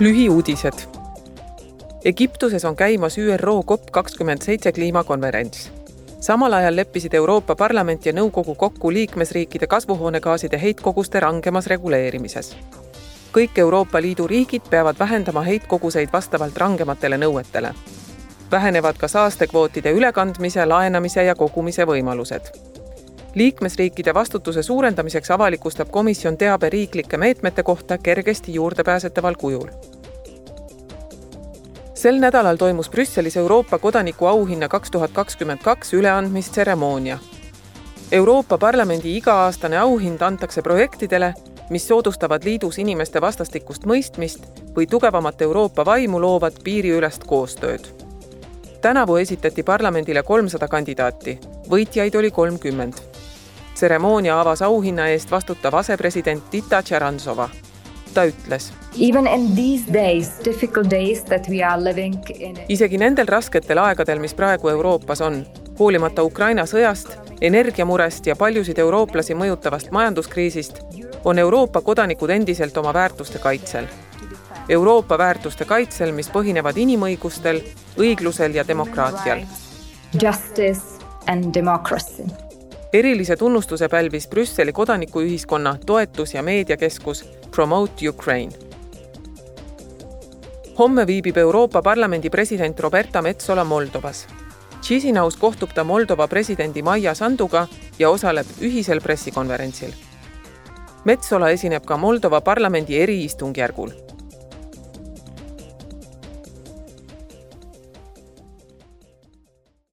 lühiuudised. Egiptuses on käimas ÜRO COP kakskümmend seitse kliimakonverents. samal ajal leppisid Euroopa Parlament ja Nõukogu kokku liikmesriikide kasvuhoonegaaside heitkoguste rangemas reguleerimises. kõik Euroopa Liidu riigid peavad vähendama heitkoguseid vastavalt rangematele nõuetele. vähenevad ka saastekvootide ülekandmise, laenamise ja kogumise võimalused liikmesriikide vastutuse suurendamiseks avalikustab komisjon teabe riiklike meetmete kohta kergesti juurdepääsetaval kujul. sel nädalal toimus Brüsselis Euroopa kodanikuauhinna kaks tuhat kakskümmend kaks üleandmistseremoonia. Euroopa Parlamendi iga-aastane auhind antakse projektidele, mis soodustavad liidus inimeste vastastikust mõistmist või tugevamat Euroopa vaimu loovat piiriülest koostööd. tänavu esitati parlamendile kolmsada kandidaati, võitjaid oli kolmkümmend tseremoonia avas auhinna eest vastutav asepresident Tita Tšerantsova. ta ütles. isegi nendel rasketel aegadel, mis praegu Euroopas on, hoolimata Ukraina sõjast, energiamurest ja paljusid eurooplasi mõjutavast majanduskriisist, on Euroopa kodanikud endiselt oma väärtuste kaitsel. Euroopa väärtuste kaitsel, mis põhinevad inimõigustel, õiglusel ja demokraatial. Justice and democracy erilise tunnustuse pälvis Brüsseli kodanikuühiskonna toetus- ja meediakeskus Promote Ukraine. homme viibib Euroopa Parlamendi president Roberta Metsola Moldovas. Chisinaus kohtub ta Moldova presidendi Maia Sanduga ja osaleb ühisel pressikonverentsil. Metsola esineb ka Moldova parlamendi eriistungjärgul